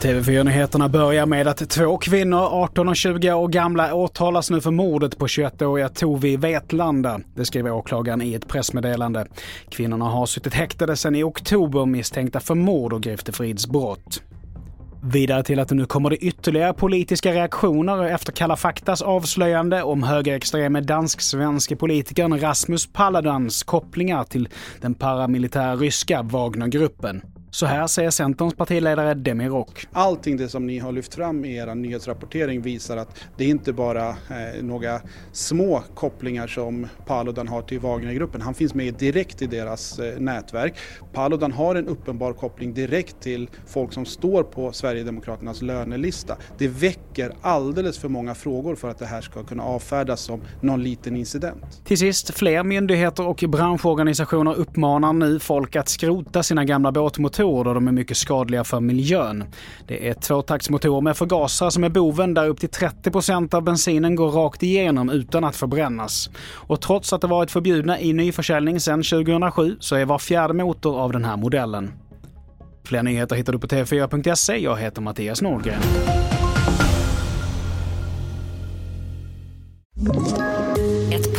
TV4-nyheterna börjar med att två kvinnor, 18 och 20 år gamla, åtalas nu för mordet på 21-åriga Tovi Vetlanda. Det skriver åklagaren i ett pressmeddelande. Kvinnorna har suttit häktade sedan i oktober misstänkta för mord och griftefridsbrott. Vidare till att det nu kommer det ytterligare politiska reaktioner efter Kalla faktas avslöjande om högerextreme dansk-svenske politikern Rasmus Paludans kopplingar till den paramilitära ryska Wagnergruppen. Så här säger Centerns partiledare Demirok. Allting det som ni har lyft fram i er nyhetsrapportering visar att det inte bara eh, några små kopplingar som Paludan har till Wagnergruppen. Han finns med direkt i deras eh, nätverk. Paludan har en uppenbar koppling direkt till folk som står på Sverigedemokraternas lönelista. Det väcker alldeles för många frågor för att det här ska kunna avfärdas som någon liten incident. Till sist, fler myndigheter och branschorganisationer uppmanar nu folk att skrota sina gamla båtmotorer motorer då de är mycket skadliga för miljön. Det är tvåtaktsmotorer med förgasare som är boven där upp till 30% av bensinen går rakt igenom utan att förbrännas. Och trots att det varit förbjudna i nyförsäljning sedan 2007 så är var fjärde motor av den här modellen. Fler nyheter hittar du på tv4.se. Jag heter Mattias Nordgren.